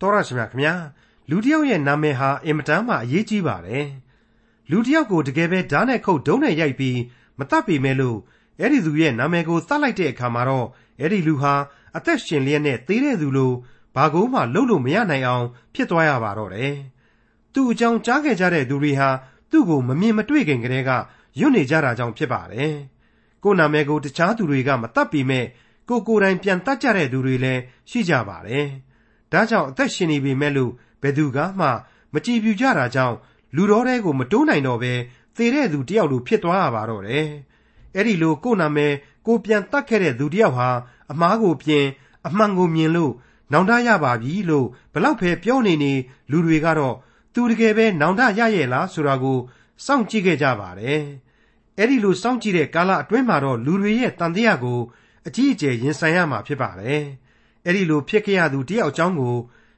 တော်ရရှိမြခင်ဗျာလူတစ်ယောက်ရဲ့နာမည်ဟာအင်မတန်မှအရေးကြီးပါတယ်လူတစ်ယောက်ကိုတကယ်ပဲဓာတ်နဲ့ခုတ်ဒုံးနဲ့ရိုက်ပြီးမတတ်ပေမဲ့လို့အဲ့ဒီသူရဲ့နာမည်ကိုသတ်လိုက်တဲ့အခါမှာတော့အဲ့ဒီလူဟာအသက်ရှင်လျက်နဲ့သေးတဲ့သူလိုဘာကိုမှလုပ်လို့မရနိုင်အောင် ဖြစ်သွားရပါတော့တယ်သူ့အကြောင်းကြားခဲ့ကြတဲ့သူတွေဟာသူ့ကိုမမြင်မတွေ့ခင်ကတည်းကယွတ်နေကြတာကြောင့်ဖြစ်ပါတယ်ကိုယ်နာမည်ကိုတခြားသူတွေကမတတ်ပေမဲ့ကိုကိုယ်တိုင်ပြန်တတ်ကြတဲ့သူတွေလည်းရှိကြပါတယ် ဒါကြောင့်အသက်ရှင်နေပေမဲ့လို့ဘယ်သူကမှမကြည်ပြူကြတာကြောင့်လူတော်တဲကိုမတိုးနိုင်တော့ပဲသေတဲ့သူတယောက်လိုဖြစ်သွားရပါတော့တယ်။အဲ့ဒီလိုကို့နာမည်ကိုပြန်တတ်ခဲ့တဲ့သူတယောက်ဟာအမားကိုပြင်အမှန်ကိုမြင်လို့နောင်တရပါပြီလို့ဘလောက်ပဲပြောနေနေလူတွေကတော့သူတကယ်ပဲနောင်တရရဲ့လားဆိုတာကိုစောင့်ကြည့်ခဲ့ကြပါတယ်။အဲ့ဒီလိုစောင့်ကြည့်တဲ့ကာလအတွင်းမှာတော့လူတွေရဲ့တန်တရားကိုအကြီးအကျယ်ရင်ဆိုင်ရမှာဖြစ်ပါတယ်။ အဲ့ဒီလိုဖြစ်ခဲ့ရသူတယောက်အကြောင်းကို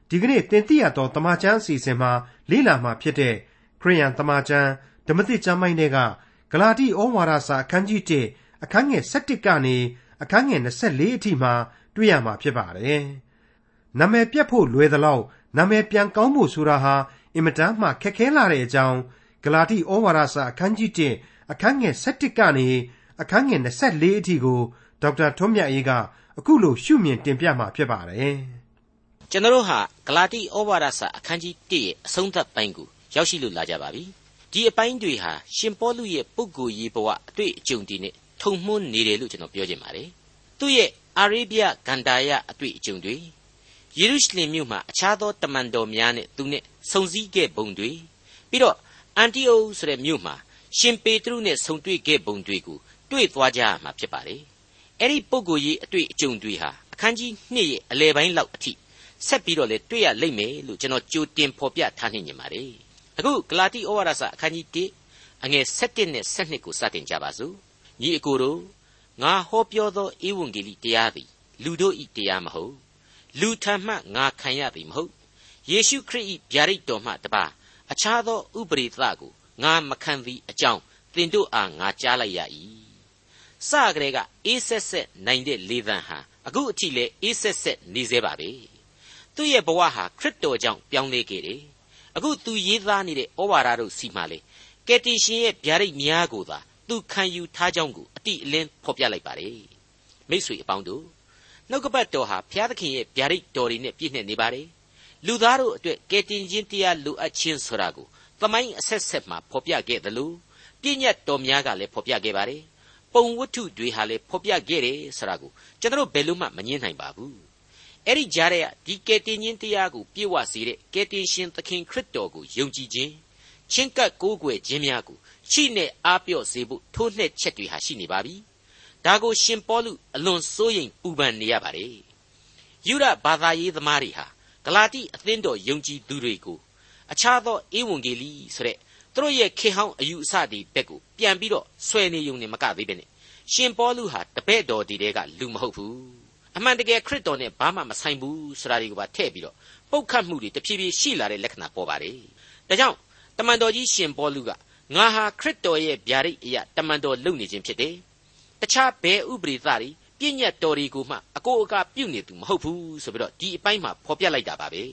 ဒီကနေ့တင်ပြရတော့တမချန်းအစီအစဉ်မှာလေ့လာမှာဖြစ်တဲ့ခရိယန်တမချန်းဓမ္မသစ်ကျမ်းပိုင်းတွေကဂလာတိဩဝါဒစာအခန်းကြီး1အခန်းငယ်17ကနေအခန်းငယ်24အထိမှာတွေ့ရမှာဖြစ်ပါတယ်။နာမည်ပြတ်ဖို့လွယ်သလောက်နာမည်ပြန်ကောင်းဖို့ဆိုတာဟာအင်မတန်မှခက်ခဲလာတဲ့အကြောင်းဂလာတိဩဝါဒစာအခန်းကြီး1အခန်းငယ်17ကနေအခန်းငယ်24အထိကိုဒေါက်တာထွန်းမြတ်အေးက အခုလိုရှုမြင်တင်ပြมาဖြစ်ပါတယ်။ကျွန်တော်တို့ဟာဂလာတိဩဝါဒစာအခန်းကြီး1ရဲ့အဆုံးသတ်ပိုင်းကိုရောက်ရှိလို့လာကြပါပြီဒီအပိုင်းတွေဟာရှင်ပေါလုရဲ့ပုဂ္ဂိုလ်ရေးဘဝအတွေ့အကြုံတွေနဲ့ထုံမှန်းနေတယ်လို့ကျွန်တော်ပြောချင်ပါတယ်သူ့ရဲ့အာရေဗျဂန္ဓာယအတွေ့အကြုံတွေယေရုရှလင်မြို့မှာအခြားသောတမန်တော်များနဲ့သူနဲ့ဆုံစည်းခဲ့ပုံတွေပြီးတော့အန်တီအိုဆိုတဲ့မြို့မှာရှင်ပေတရုနဲ့ဆုံတွေ့ခဲ့ပုံတွေကိုတွေ့သွားကြရမှာဖြစ်ပါတယ် အဲ့ဒီပုဂ္ဂိုလ်ရေးအတွေ့အကြုံတွေဟာအခန်းကြီး2ရဲ့အလယ်ပိုင်းလောက်အထိဆက်ပြီးတော့လေတွေ့ရလိမ့်မယ်လို့ကျွန်တော်ကြိုတင်ဖော်ပြထားနေနေပါတယ်အခုဂလာတိဩဝါဒစာအခန်းကြီး1အငယ်7နဲ့7ကိုစတင်ကြပါစို့ညီအကိုတို့ငါဟောပြောသောဧဝံဂေလိတရားသည်လူတို့ဤတရားမဟုတ်လူထံမှငါခံရသည်မဟုတ်ယေရှုခရစ်၏ဗျာဒိတ်တော်မှတပါအခြားသောဥပရိသကိုငါမခံသည်အကြောင်းသင်တို့အားငါကြားလိုက်ရ၏ စကလေးကအေးဆက်ဆက်နိုင်တဲ့လေသံဟာအခုအထိလည်းအေးဆက်ဆက်နေသေးပါပဲသူ့ရဲ့ဘဝဟာခရစ်တော်ကြောင့်ပြောင်းလဲခဲ့တယ်။အခုသူရေးသားနေတဲ့ဩဝါဒတို့စီမှာလေကယ်တင်ရှင်ရဲ့ဗျာဒိတ်များကိုသာသူခံယူထားကြောင်းကိုအတိအလင်းဖော်ပြလိုက်ပါတယ်။မိတ်ဆွေအပေါင်းတို့နှုတ်ကပတ်တော်ဟာဘုရားသခင်ရဲ့ဗျာဒိတ်တော်တွေနဲ့ပြည့်နှက်နေပါတယ်။လူသားတို့အတွက်ကယ်တင်ခြင်းတရားလိုအပ်ခြင်းဆိုတာကိုသမိုင်းအဆက်ဆက်မှာဖော်ပြခဲ့သလိုပြည့်ညတ်တော်များကလည်းဖော်ပြခဲ့ပါတယ်။ ပုံဝတ္ထုတွေဟာလည်းဖော်ပြခဲ့တယ်ဆိုတာကိုကျွန်တော်ဘယ်လို့မှမငြင်းနိုင်ပါဘူး။အဲ့ဒီကြားတဲ့ဒီကယ်တင်ရှင်တရားကိုပြည့်ဝစေတဲ့ကယ်တင်ရှင်သခင်ခရစ်တော်ကိုယုံကြည်ခြင်းချင်းကပ်ကိုးကွယ်ခြင်းများကိုရှိနဲ့အားပြော့စေဖို့ထိုးနှက်ချက်တွေဟာရှိနေပါပြီ။ဒါကိုရှင်ပေါလုအလွန်စိုးရိမ်ပူပန်နေရပါတယ်။ယူရဘာသာရေးသမားတွေဟာဂလာတိအသင်းတော်ယုံကြည်သူတွေကိုအခြားသောဧဝံဂေလိဆိုတဲ့ သူတို့ရဲ့ခေဟောင်းအယူအဆတွေဘက်ကိုပြန်ပြီးတော့ဆွဲနေုံနဲ့မကသေးပဲနဲ့ရှင်ပေါလုဟာတပည့်တော်ဒီတဲကလူမဟုတ်ဘူးအမှန်တကယ်ခရစ်တော်နဲ့ဘာမှမဆိုင်ဘူးဆိုတာတွေကိုပါထည့်ပြီးတော့ပုတ်ခတ်မှုတွေတဖြည်းဖြည်းရှိလာတဲ့လက္ခဏာပေါ်ပါတယ်။ဒါကြောင့်တမန်တော်ကြီးရှင်ပေါလုကငါဟာခရစ်တော်ရဲ့ဗျာဒိတ်အရာတမန်တော်လုပ်နေခြင်းဖြစ်တယ်။တခြားဘယ်ဥပရိသတွေပြည့်ညတ်တော်တွေကိုမှအကိုအကာပြုနေသူမဟုတ်ဘူးဆိုပြီးတော့ဒီအပိုင်းမှာဖော်ပြလိုက်တာပါပဲ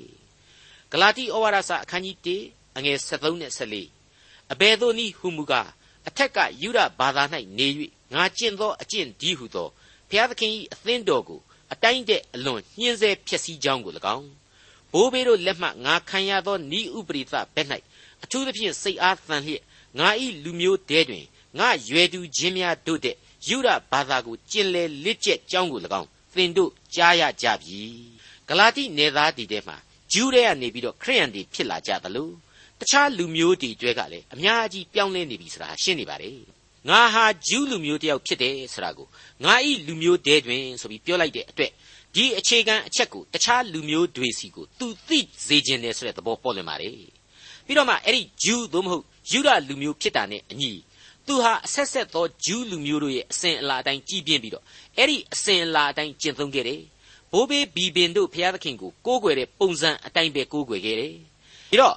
။ဂလာတိဩဝါဒစာအခန်းကြီး1အငယ်73နဲ့74 အဘယ်သို့နည်းဟုမူကားအထက်ကယူရဘာသာ၌နေ၍ငါကျင့်သောအကျင့်ဒီဟုသောဘုရားသခင်၏အသင်းတော်ကိုအတိုင်းတဲ့အလွန်ညှင်းဆဲဖြစ်စည်းကြောင်းကို၎င်းဘိုးဘေးတို့လက်မှငါခံရသောဤဥပရိသဘက်၌အထူးသဖြင့်စိတ်အားသန်လျက်ငါဤလူမျိုးတဲတွင်ငါရွယ်သူချင်းများတို့တဲ့ယူရဘာသာကိုကျင်လည်လက်ကျက်ကြောင်းကို၎င်းသင်တို့ကြားရကြပြီဂလာတိနယ်သားဒီထဲမှာဂျူးတွေကနေပြီးတော့ခရိယန်တွေဖြစ်လာကြသလို တခြားလူမျိုးတွေတွဲကလည်းအများကြီးပြောင်းလဲနေပြီဆိုတာရှင်းနေပါတယ်ငါဟာဂျူးလူမျိုးတယောက်ဖြစ်တယ်ဆိုတာကိုငါဤလူမျိုးတဲတွင်ဆိုပြီးပြောလိုက်တဲ့အတွက်ဒီအခြေခံအချက်ကိုတခြားလူမျိုးတွေစီကိုသူသိစေခြင်းနဲ့ဆိုတဲ့သဘောပေါ်လွင်ပါတယ်ပြီးတော့မှအဲ့ဒီဂျူးသို့မဟုတ်ယူဒလူမျိုးဖြစ်တာနဲ့အညီသူဟာအဆက်ဆက်သောဂျူးလူမျိုးတို့ရဲ့အစဉ်အလာအတိုင်းကြည်ပြင်းပြီးတော့အဲ့ဒီအစဉ်အလာအတိုင်းကျင့်သုံးခဲ့တယ်ဘိုးဘေးဘီဘင်တို့ဘုရားသခင်ကိုကိုးကွယ်တဲ့ပုံစံအတိုင်းပဲကိုးကွယ်ခဲ့တယ်ပြီးတော့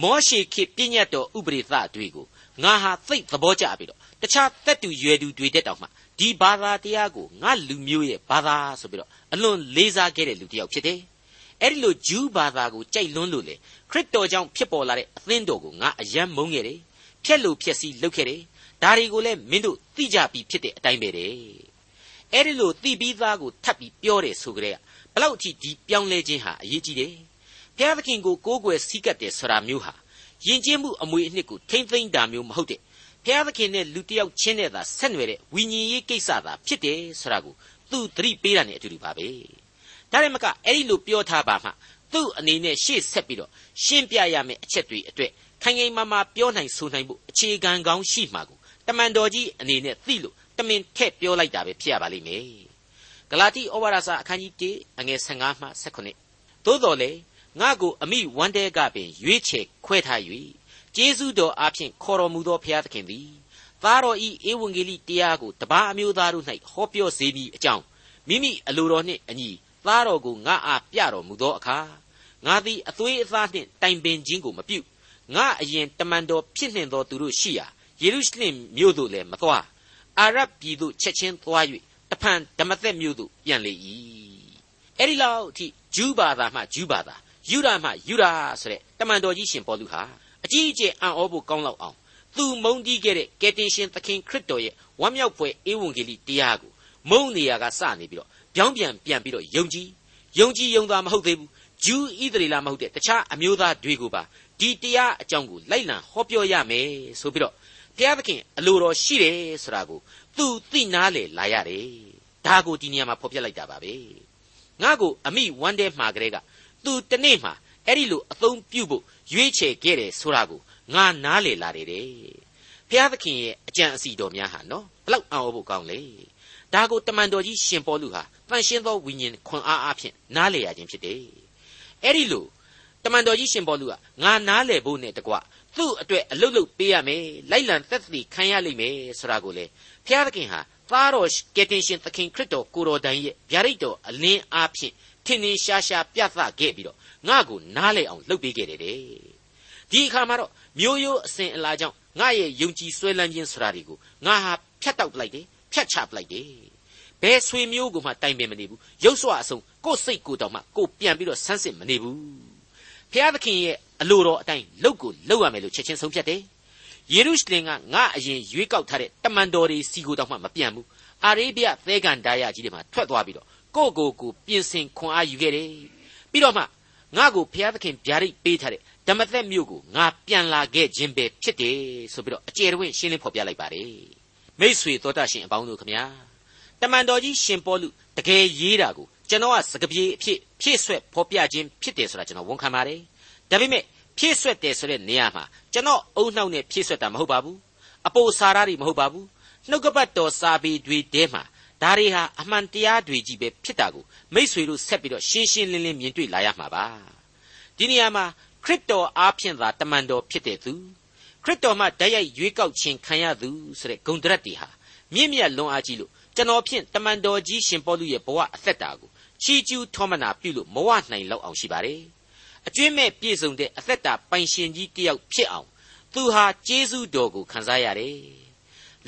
မောရှေခေပြည့်ညတ်တော်ဥပရိသတွေကိုငါဟာသိသဘောကျပြီးတော့တခြားသက်တူရွယ်တူတွေတက်တောင်မှဒီဘာသာတရားကိုငါလူမျိုးရဲ့ဘာသာဆိုပြီးတော့အလွန်လေးစားခဲ့တဲ့လူတစ်ယောက်ဖြစ်တယ်။အအဲ့ဒီလိုဂျူးဘာသာကိုကြိုက်လွန်းလို့လေခရစ်တော်ကြောင့်ဖြစ်ပေါ်လာတဲ့အသင်းတော်ကိုငါအယံမုန်းခဲ့တယ်ဖျက်လို့ဖျက်ဆီးလုပ်ခဲ့တယ်ဒါတွေကိုလည်းမင်းတို့သိကြပြီးဖြစ်တဲ့အတိုင်းပဲတဲ့အဲ့ဒီလိုသိပြီးသားကိုထပ်ပြီးပြောတယ်ဆိုကြတဲ့ဘလောက်အထိဒီပြောင်းလဲခြင်းဟာအရေးကြီးတယ် ဘုရားသခင်ကိုကိုးကွယ်စည်းကပ်တယ်ဆိုတာမျိုးဟာယဉ်ကျေးမှုအမွေအနှစ်ကိုထိမ့်သိမ့်တာမျိုးမဟုတ်တဲ့ဘုရားသခင်နဲ့လူတစ်ယောက်ချင်းနဲ့သာဆက်နွယ်တဲ့ဝိညာဉ်ရေးကိစ္စသာဖြစ်တယ်ဆိုတာကိုသူသတိပေးတာနဲ့အတူတူပါပဲဒါလည်းမကအဲ့ဒီလိုပြောထားပါမှသူ့အနေနဲ့ရှေ့ဆက်ပြီးတော့ရှင်းပြရမယ့်အချက်တွေအတွက်ခိုင်ခိုင်မာမာပြောနိုင်ဆိုနိုင်ဖို့အခြေခံကောင်းရှိမှာကိုတမန်တော်ကြီးအနေနဲ့သိလို့တမင်ထည့်ပြောလိုက်တာပဲဖြစ်ရပါလိမ့်မယ်ဂလာတိဩဝါဒစာအခန်းကြီး1အငယ်15မှ18သို့တော်လေ ငါကိုအမိဝမ်းတဲကပင်ရွေးချယ်ခွဲထား၍ကျေးဇူးတော်အားဖြင့်ခေါ်တော်မူသောဘုရားသခင်သည်သားတော်ဤဧဝံဂေလိတရားကိုတပါးအမျိုးသားတို့၌ဟောပြောစေမည်အကြောင်းမိမိအလိုတော်နှင့်အညီသားတော်ကိုငါအားပြတော်မူသောအခါငါသည်အသွေးအသားနှင့်တိုင်ပင်ခြင်းကိုမပြုငါအရင်တမန်တော်ဖြစ်နှင့်သောသူတို့ရှိရာယေရုရှလင်မြို့သို့လည်းမသွားအာရဗ်ပြည်သို့ချက်ချင်းသွား၍တဖန်ဓမ္မသက်မြို့သို့ပြန်လေ၏အဲ့ဒီလောက်အထိဂျူးဘာသာမှဂျူးဘာသာ ယူဒမှယူဒဆိုတဲ့တမန်တော်ကြီးရှင်ပေါလုဟာအကြီးအကျယ်အံ့ဩဖို့ကောင်းလောက်အောင်သူမုန်းတီးခဲ့တဲ့ကယ်တင်ရှင်သခင်ခရစ်တော်ရဲ့ဝမ်းမြောက်ဖွယ်ဧဝံဂေလိတရားကိုမုန်းနေရကစနေပြီးတော့ပြောင်းပြန်ပြန်ပြီးတော့ယုံကြည်ယုံကြည်ယုံသားမဟုတ်သေးဘူးဂျူးဣသရေလမဟုတ်တဲ့တခြားအမျိုးသားတွေကိုပါဒီတရားအကြောင်းကိုလိုက်လံဟောပြောရမယ်ဆိုပြီးတော့ဘုရားသခင်အလိုတော်ရှိတယ်ဆိုတာကိုသူသိနာလေလာရတယ်ဒါကိုဒီနေရာမှာဖော်ပြလိုက်တာပါပဲငါ့ကိုအမိဝမ်းတဲမှာကလေးက သူတနေ့မှာအဲ့ဒီလိုအသုံးပြုဖို့ရွေးချယ်ခဲ့တယ်ဆိုတာကိုငါနားလေလာတယ်တဲ့ဘုရားသခင်ရဲ့အကြံအစီတော်များဟာနော်ဘလောက်အောင်ဖို့ကောင်းလဲဒါကိုတမန်တော်ကြီးရှင်ပေါလုဟာတန်ရှင်းသောဝိညာဉ်ခွန်အားအဖြစ်နားလေရခြင်းဖြစ်တယ်အဲ့ဒီလိုတမန်တော်ကြီးရှင်ပေါလုကငါနားလေဖို့နဲ့တကွသူ့အတွက်အလုတ်လုတ်ပေးရမယ်လိုက်လံသက်သေခံရလိမ့်မယ်ဆိုတာကိုလေဘုရားသခင်ဟာသားတော်ကယ်တင်ရှင်သခင်ခရစ်တော်ကိုတော်တိုင်ရဲ့ဗျာဒိတ်တော်အလင်းအားဖြင့် ထင်ထင်ရှားရှားပြသခဲ့ပြီးတော့ငါ့ကိုနားလေအောင်လှုပ်ပေးခဲ့တယ်တဲ့ဒီအခါမှာတော့မျိုးရိုးအစဉ်အလာကြောင့်ငါရဲ့ယုံကြည်ဆွဲလန်းခြင်းဆိုတာတွေကိုငါဟာဖြတ်တောက်လိုက်တယ်ဖြတ်ချပလိုက်တယ်ဘယ်ဆွေမျိုးကိုမှတိုင်ပင်မနေဘူးရုပ်စွာအဆုံးကိုယ်စိတ်ကိုယ်တော်မှကိုပြန်ပြီးတော့ဆန်းစစ်မနေဘူးဖျားသခင်ရဲ့အလိုတော်အတိုင်းလှုပ်ကိုလှုပ်ရမယ်လို့ချက်ချင်းဆုံးဖြတ်တယ်ယေရုရှလင်ကငါအရင်ရွေးကောက်ထားတဲ့တမန်တော်တွေစီကိုတောင်မှမပြန်ဘူးအာရေဗျသဲကန်ဒါယကြီးတွေမှာထွက်သွားပြီးတော့ ကိုကိုကိုပြင်ဆင်ခွန်အားယူခဲ့တယ်ပြီးတော့မှငါ့ကိုဘုရားသခင်ဗျာဒိတ်ပေးထားတဲ့ဓမ္မသက်မြို့ကိုငါပြန်လာခဲ့ခြင်းပဲဖြစ်တယ်ဆိုပြီးတော့အကျယ်တဝင့်ရှင်းလင်းဖော်ပြလိုက်ပါတယ်မိษွေတော်တတ်ရှင်အပေါင်းတို့ခမညာတမန်တော်ကြီးရှင်ပေါလုတကယ်ရေးတာကိုကျွန်တော်ကစကပြေအဖြစ်ဖြည့်ဆွက်ဖော်ပြခြင်းဖြစ်တယ်ဆိုတာကျွန်တော်ဝန်ခံပါတယ်ဒါပေမဲ့ဖြည့်ဆွက်တယ်ဆိုတဲ့နေရာမှာကျွန်တော်အုံနှောက်နဲ့ဖြည့်ဆွက်တာမဟုတ်ပါဘူးအပိုစာရတွေမဟုတ်ပါဘူးနှုတ်ကပတ်တော်စာပေတွေတဲမှာ ဒါတွေဟာအမှန်တရားတွေကြီးပဲဖြစ်တာကိုမိษွေတို့ဆက်ပြီးတော့ရှင်းရှင်းလင်းလင်းမြင်တွေ့လာရမှာပါဒီနေရာမှာခရစ်တော်အားဖြင့်သာတမန်တော်ဖြစ်တဲ့သူခရစ်တော်မှဓာတ်ရိုက်ရွေးကောက်ခြင်းခံရသူဆိုတဲ့ဂုဏ်တရက်တွေဟာမြင့်မြတ်လွန်အားကြီးလို့ကျွန်တော်ဖြင့်တမန်တော်ကြီးရှင်ပေါလုရဲ့ဘဝအသက်တာကိုချီးကျူးထောမနာပြုလို့မဝနိုင်လောက်အောင်ရှိပါတယ်အကျွင့်မဲ့ပြည့်စုံတဲ့အသက်တာပိုင်ရှင်ကြီးတယောက်ဖြစ်အောင်သူဟာကျေးဇူးတော်ကိုခံစားရတယ်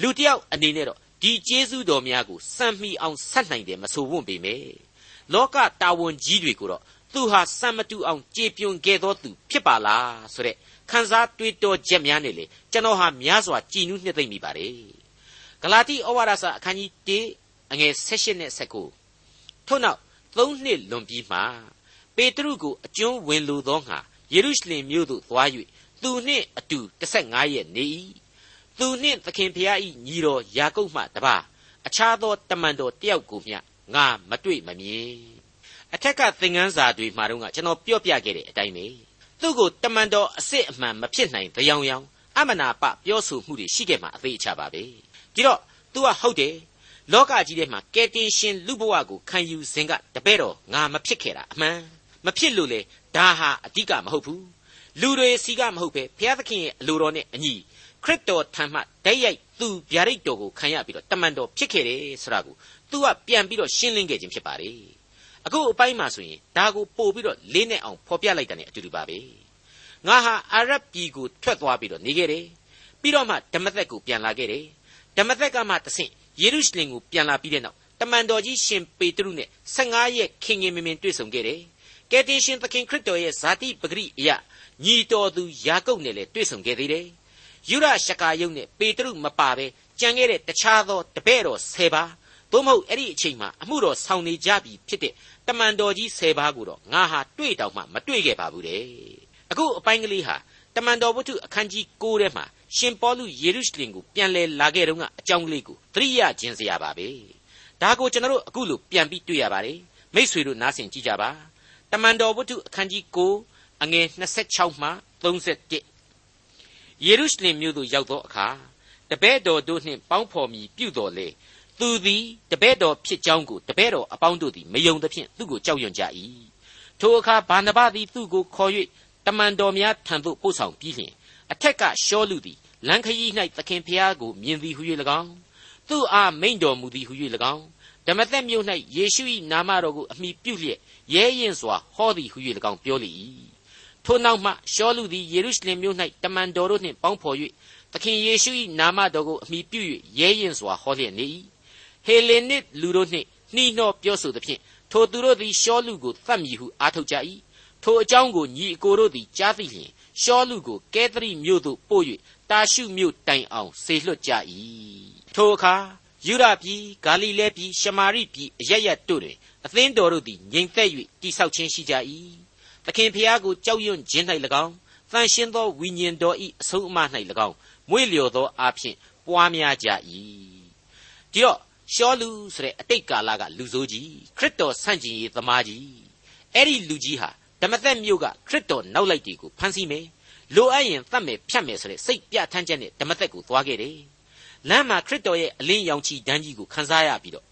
လူတယောက်အနေနဲ့တော့ ဒီကျေးဇူးတော်များကိုစံမှီအောင်ဆက်နိုင်တယ်မဆိုဝွင့်ပေမယ့်လောကတာဝန်ကြီးတွေကိုတော့သူဟာစံမတူအောင်ကြေပြွန်ခဲ့သောသူဖြစ်ပါလားဆိုတဲ့ခန်းစားတွေးတောချက်များနဲ့လေကျွန်တော်ဟာများစွာကြည်နူးနှစ်သိမ့်မိပါတယ်ဂလာတိဩဝါဒစာအခန်းကြီး1အငယ်16နဲ့19ထို့နောက်သုံးနှစ်လွန်ပြီးမှပေတရုကိုအကျွန်းဝင်လိုသောငါယေရုရှလင်မြို့သို့သွား၍သူနှင့်အတူ15ရက်နေ၏ သူနှင့်သခင်ဖျား၏ညီတော်ယာကုပ်မှတပါအခြားသောတမန်တော်တယောက်ကိုမျှငါမတွေ့မမြင်အထက်ကသင်ခန်းစာတွေမှာတော့ကျွန်တော်ပြောပြခဲ့တဲ့အတိုင်းပဲသူ့ကိုတမန်တော်အစ်စ်အမှန်မဖြစ်နိုင်ကြောင်ယောင်အမနာပပြောဆိုမှုတွေရှိခဲ့မှာအသေးချပါပဲဒီတော့ तू ကဟုတ်တယ်လောကကြီးထဲမှာကယ်တင်ရှင်လူဘဝကိုခံယူစဉ်ကတပည့်တော်ငါမဖြစ်ခဲ့တာအမှန်မဖြစ်လို့လေဒါဟာအဓိကမဟုတ်ဘူးလူတွေစီကမဟုတ်ပဲဘုရားသခင်ရဲ့အလိုတော်နဲ့အညီ ခရစ်တော်ထံမှဓာတ်ရိုက်သူဗျာဒိတ်တော်ကိုခံရပြီးတော့တမန်တော်ဖြစ်ခဲ့တယ်ဆိုတာကို तू ကပြန်ပြီးတော့ရှင်းလင်းခဲ့ခြင်းဖြစ်ပါတယ်အခုအပိုင်းမှာဆိုရင်ဒါကိုပို့ပြီးတော့လေးနဲ့အောင်ဖော်ပြလိုက်တာ ਨੇ အတူတူပါပဲငါဟာအာရဗ်ပြည်ကိုထွက်သွားပြီးတော့နေခဲ့တယ်ပြီးတော့မှဓမ္မသက်ကိုပြန်လာခဲ့တယ်ဓမ္မသက်ကမှတဆင့်ယေရုရှလင်ကိုပြန်လာပြီးတဲ့နောက်တမန်တော်ကြီးရှင်ပေတရုနဲ့15ရက်ခင်ခင်မင်မင်တွေ့ဆုံခဲ့တယ်ကကယ်တင်ရှင်သခင်ခရစ်တော်ရဲ့ဇာတိပဂရိအယညီတော်သူယာကုပ်နဲ့လည်းတွေ့ဆုံခဲ့သေးတယ် ယူရရှကာယုတ်နဲ့ပေတရုမပါပဲကြံခဲ့တဲ့တခြားသောတပည့်တော်၁၀ပါးသို့မဟုတ်အဲ့ဒီအချိန်မှာအမှုတော်ဆောင်နေကြပြီဖြစ်တဲ့တမန်တော်ကြီး၁၀ပါးကိုတော့ငါဟာတွေ့တောင်မှမတွေ့ခဲ့ပါဘူးတဲ့အခုအပိုင်းကလေးဟာတမန်တော်ဝတ္ထုအခန်းကြီး9ထဲမှာရှင်ပေါလုယေရုရှလင်ကိုပြန်လည်လာခဲ့တုန်းကအကြောင်းကလေးကိုသတိရခြင်းစရာပါပဲဒါကိုကျွန်တော်တို့အခုလိုပြန်ပြီးတွေ့ရပါတယ်မိษွေတို့နားဆင်ကြည့်ကြပါတမန်တော်ဝတ္ထုအခန်းကြီး9အငယ်26မှ31 ယေရုရှလင်မြို့သို့ရောက်သောအခါတပည့်တော်တို့နှင့်ပေါင်းဖော်မီပြုတော်လေသူသည်တပည့်တော်ဖြစ်ကြောင်းကိုတပည့်တော်အပေါင်းတို့သည်မယုံသဖြင့်သူ့ကိုကြောက်ရွံ့ကြ၏ထိုအခါဗာနဗသည်သူ့ကိုခေါ်၍တမန်တော်များထံသို့ပို့ဆောင်ပြီးလျှင်အထက်ကရှောလူသည်လန်ခရီး၌သခင်ဖျားကိုမြင်သည်ဟု၍၎င်းသူ့အားမိန်တော်မူသည်ဟု၍၎င်းဓမ္မသက်မြို့၌ယေရှု၏နာမတော်ကိုအမိပြုလျက်ရဲရင်စွာဟောသည်ဟု၍၎င်းပြောလေ၏ ထိုနောက်မှရှောလူသည်ယေရုရှလင်မြို့၌တမန်တော်တို့နှင့်ပေါင်းဖော်၍သခင်ယေရှု၏နာမတော်ကိုအမိပြု၍ရဲရင်စွာဟောလျက်နေ၏ဟေလေနစ်လူတို့နှင့်နှီးနှောပြောဆိုသဖြင့်ထိုသူတို့သည်ရှောလူကိုသတ်မည်ဟုအားထုတ်ကြ၏ထိုအကြောင်းကိုညီအကိုတို့သည်ကြားသိလျင်ရှောလူကိုကဲသရိမြို့သို့ပို့၍တာရှုမြို့တိုင်အောင်ဆေလွတ်ကြ၏ထိုအခါယူရပြည်ဂါလိလဲပြည်ရှမာရိပြည်အရရတို့တွင်အသင်းတော်တို့သည်ငြိမ်သက်၍တိဆောက်ခြင်းရှိကြ၏ သခင်ဖျားကိုကြောက်ရွံ့ခြင်း၌၎င်းတန်ရှင်းသောဝိညာဉ်တော်၏အဆုံးအမ၌၎င်းမွေ့လျော်သောအဖြစ်ပွားများကြ၏ဒီတော့ရှောလူဆိုတဲ့အတိတ်ကာလကလူဆိုးကြီးခရစ်တော်ဆန့်ကျင်ရေးသမားကြီးအဲ့ဒီလူကြီးဟာဓမ္မသက်မြို့ကခရစ်တော်နောက်လိုက်တွေကိုဖမ်းဆီးမယ်လိုအပ်ရင်တတ်မယ်ဖြတ်မယ်ဆိုတဲ့စိတ်ပြဋ္ဌာန်းချက်နဲ့ဓမ္မသက်ကိုသွားခဲ့တယ်လမ်းမှာခရစ်တော်ရဲ့အလင်းရောင်ချီတန်းကြီးကိုခန်းစားရပြီးတော့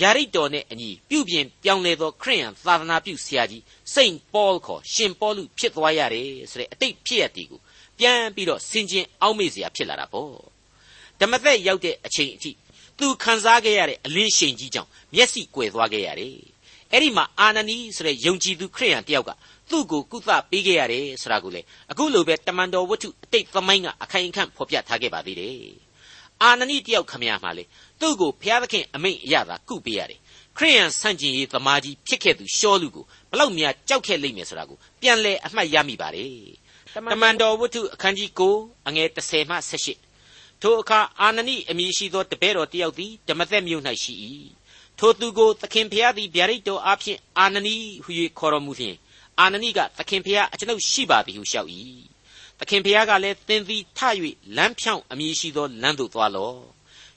ဗျာဒိတ်တော်နှင့်အညီပြုပြင်ပြောင်းလဲသောခရစ်ယာန်သာသနာပြုဆရာကြီးစိန့်ပေါလ်ခေါ်ရှင်ပေါလုဖြစ်သွားရတယ်ဆိုတဲ့အတိတ်ဖြစ်ရတည်ကိုပြန်ပြီးတော့ဆင်ခြင်အောက်မေ့စရာဖြစ်လာတာပေါ့ဓမ္မသက်ရောက်တဲ့အချိန်အထိသူခံစားခဲ့ရတဲ့အလင်းရှိန်ကြီးကြောင့်မျက်စိကွယ်သွားခဲ့ရတယ်အဲ့ဒီမှာအာနနီဆိုတဲ့ယုံကြည်သူခရိယန်တယောက်ကသူ့ကိုကုသပေးခဲ့ရတယ်ဆိုတာကိုလေအခုလိုပဲတမန်တော်ဝတ္ထုအတိတ်သမိုင်းကအခိုင်အခန့်ဖော်ပြထားခဲ့ပါသေးတယ် အာနနီတယောက်ခမရမှာလေသူ့ကိုဘုရားသခင်အမိန့်အရသာကုပေးရတယ်ခရိယန်ဆန့်ကျင်ရေးသမားကြီးဖြစ်ခဲ့သူရှောလူကိုဘလောက်များကြောက်ခဲ့လိမ့်မယ်ဆိုတာကိုပြန်လဲအမှတ်ရမိပါတယ်တမန်တော်ဝတ္ထုအခန်းကြီး9အငယ်30မှ18ထိုအခါအာနနိအမည်ရှိသောတပည့်တော်တယောက်သည်ဓမ္မသက်မြို့၌ရှိ၏ထိုသူကိုသခင်ဖျားသည်ဗျာဒိတ်တော်အားဖြင့်အာနနိဟု၍ခေါ်တော်မူလျှင်အာနနိကသခင်ဖျားအကျွန်ုပ်ရှိပါသည်ဟုလျှောက်၏ သခင်ဖျားကလည်းသင်သည်ထ၍လမ်းဖြောင်းအမည်ရှိသောလမ်းသို့သွားလော့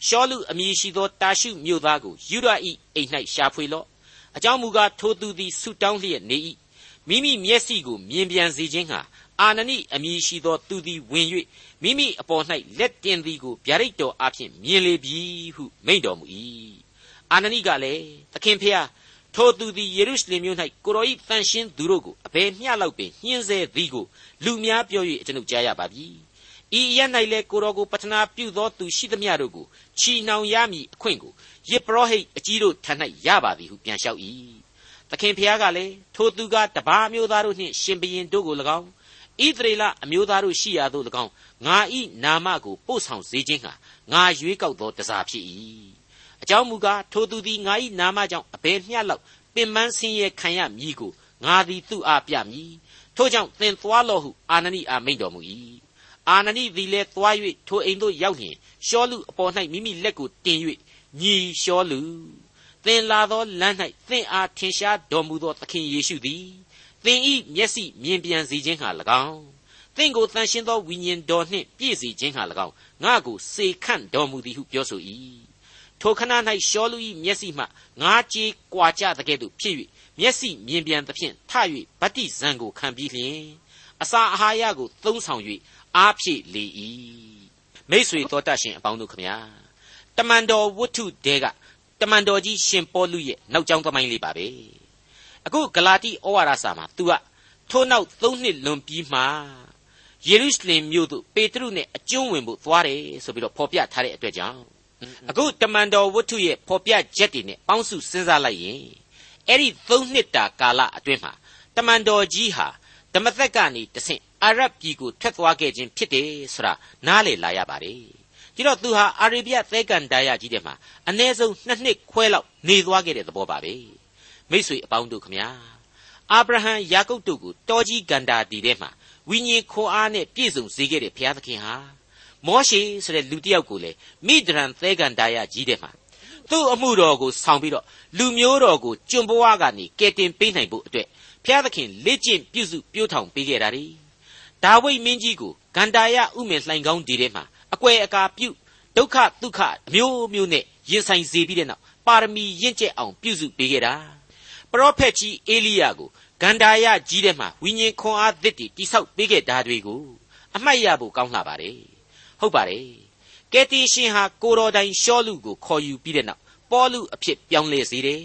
ရှောလူအမည်ရှိသောတာရှုမြို့သားကိုယူဒ၏အိမ်၌ရှာဖွေလော့အကြောင်းမူကားထိုသူသည်ဆုတောင်းလျက်နေ၏မိမိမျက်စိကိုမြင်ပြန်စေခြင်းဟာအာနနိအမည်ရှိသောသူသည်ဝင်၍မိမိအပေါ်၌လက်တင်သည်ကိုဗျာဒိတ်တော်အဖျင်မြင်လေပြီဟုမိန့်တော်မူ၏အာနနိကလည်းသခင်ဖျား ထိုသူသည်ယေရုရှလင်မြို့၌ကိုရောဤတန်ရှင်းသူတို့ကိုအဘယ်မျှလောက်ပင်ညှင်းဆဲသည်ကိုလူများပြော၍ကျွန်ုပ်ကြားရပါပြီဤရ၌လည်းကိုရောကိုပတနာပြုသောသူရှိသမျှတို့ကိုချီနှောင်ရမည်အခွင့်ကိုယေပရောဟိတ်အကြီးတို့ထံ၌ရပါသည်ဟုပြန်လျှောက်၏သခင်ဖျားကလည်းထိုသူကတပါးမျိုးသားတို့နှင့်ရှင်ဘရင်တို့ကို၎င်းဣသရေလအမျိုးသားတို့ရှိရာသို့၎င်းငါဤနာမကိုပို့ဆောင်စေခြင်းဟာငါရွေးကောက်သောတစားဖြစ်၏ အကြောင်းမူကားထိုသူသည်ငါ၏နာမကြောင့်အဘယ်မျှလောက်ပင်ပန်းဆင်းရဲခံရမည်ကိုငါသည်သူ့အားပြမည်ထို့ကြောင့်သင်သွားလော့ဟုအာနနိအားမိန့်တော်မူ၏အာနနိသည်လည်းသွား၍ထိုအိမ်သို့ရောက်လျင်ရှောလူအပေါ်၌မိမိလက်ကိုတင်၍ညီရှောလူသင်လာသောလမ်း၌သင်အားထင်ရှားတော်မူသောသခင်ယေရှုသည်သင်ဤမျက်စိမြင်ပြန်စေခြင်းဟာ၎င်းသင်ကိုတန်ရှင်းသောဝိညာဉ်တော်နှင့်ပြည့်စေခြင်းဟာ၎င်းငါကိုစေခန့်တော်မူသည်ဟုပြောဆို၏ ထိုခဏ၌ရှောလူ၏မျက်စိမှငါးကြေးကွာကြသကဲ့သို့ဖြစ်၍မျက်စိမြင်ပြန်သဖြင့်ထ၍ဗတ္တိဇံကိုခံပြီးလျှင်အစာအာဟာရကိုသုံးဆောင်၍အားဖြည့်လေ၏မိษွေတော်တတ်ရှင်အပေါင်းတို့ခမညာတမန်တော်ဝတ္ထုတဲကတမန်တော်ကြီးရှင်ပေါလုရဲ့နောက်ကျောင်းသမိုင်းလေးပါပဲအခုဂလာတိဩဝါဒစာမှာ तू ကထို့နောက်၃နှစ်လွန်ပြီးမှယေရုရှလင်မြို့သို့ပေတရုနဲ့အကျွန်းဝင်ဖို့သွားတယ်ဆိုပြီးတော့ဖော်ပြထားတဲ့အတွက်ကြောင့် အခုတမန်တော်ဝတ္ထုရဲ့ဖော်ပြချက်တွေနဲ့ပေါင်းစုစဉ်းစားလိုက်ရင်အဲ့ဒီ၃နှစ်တာကာလအတွင်းမှာတမန်တော်ကြီးဟာဓမ္မသက်ကနေတဆင့်အာရဗ်ပြည်ကိုထွက်သွားခဲ့ခြင်းဖြစ်တယ်ဆိုတာနားလည်လာရပါတယ်ဒီတော့သူဟာအာရေဗျသဲကန်ဒါယကြီးတဲ့မှာအ ਨੇ ဆုံးနှစ်နှစ်ခွဲလောက်နေသွားခဲ့တဲ့သဘောပါပဲမိษွေအပေါင်းတို့ခမညာအာဗြဟံယာကုပ်တို့ကိုတောကြီးဂန္တာတီထဲမှာဝိညာဉ်ခွန်အားနဲ့ပြည့်စုံစေခဲ့တဲ့ဘုရားသခင်ဟာ မောရှေဆိုတဲ့လူတစ်ယောက်ကိုလေမိဒရန်သဲဂန္တာယကြီးတဲ့မှာသူ့အမှုတော်ကိုဆောင်ပြီးတော့လူမျိုးတော်ကိုကျွန်ဘဝကနေကယ်တင်ပေးနိုင်ဖို့အတွက်ဘုရားသခင်လက်ကျင့်ပြုစုပြောထောင်ပေးခဲ့တာ ड़ी ဒါဝိဒ်မင်းကြီးကိုဂန္တာယဥမင်လှိုင်ကောင်းဒီထဲမှာအကွယ်အကာပြုဒုက္ခဒုက္ခအမျိုးမျိုးနဲ့ရင်ဆိုင်စေပြီးတဲ့နောက်ပါရမီရင့်ကျက်အောင်ပြုစုပေးခဲ့တာပရောဖက်ကြီးအေလိယကိုဂန္ဓာယကြီးထဲမှာဝိညာဉ်ခွန်အားသစ်တည်တိဆောက်ပေးခဲ့တာတွေကိုအမှတ်ရဖို့ကောင်းလှပါတယ် ဟုတ်ပါတယ်ကယ်တင်ရှင်ဟာကိုတော်တိုင်ရှောလူကိုခေါ်ယူပြီးတဲ့နောက်ပေါလုအဖြစ်ပြောင်းလဲစေတယ်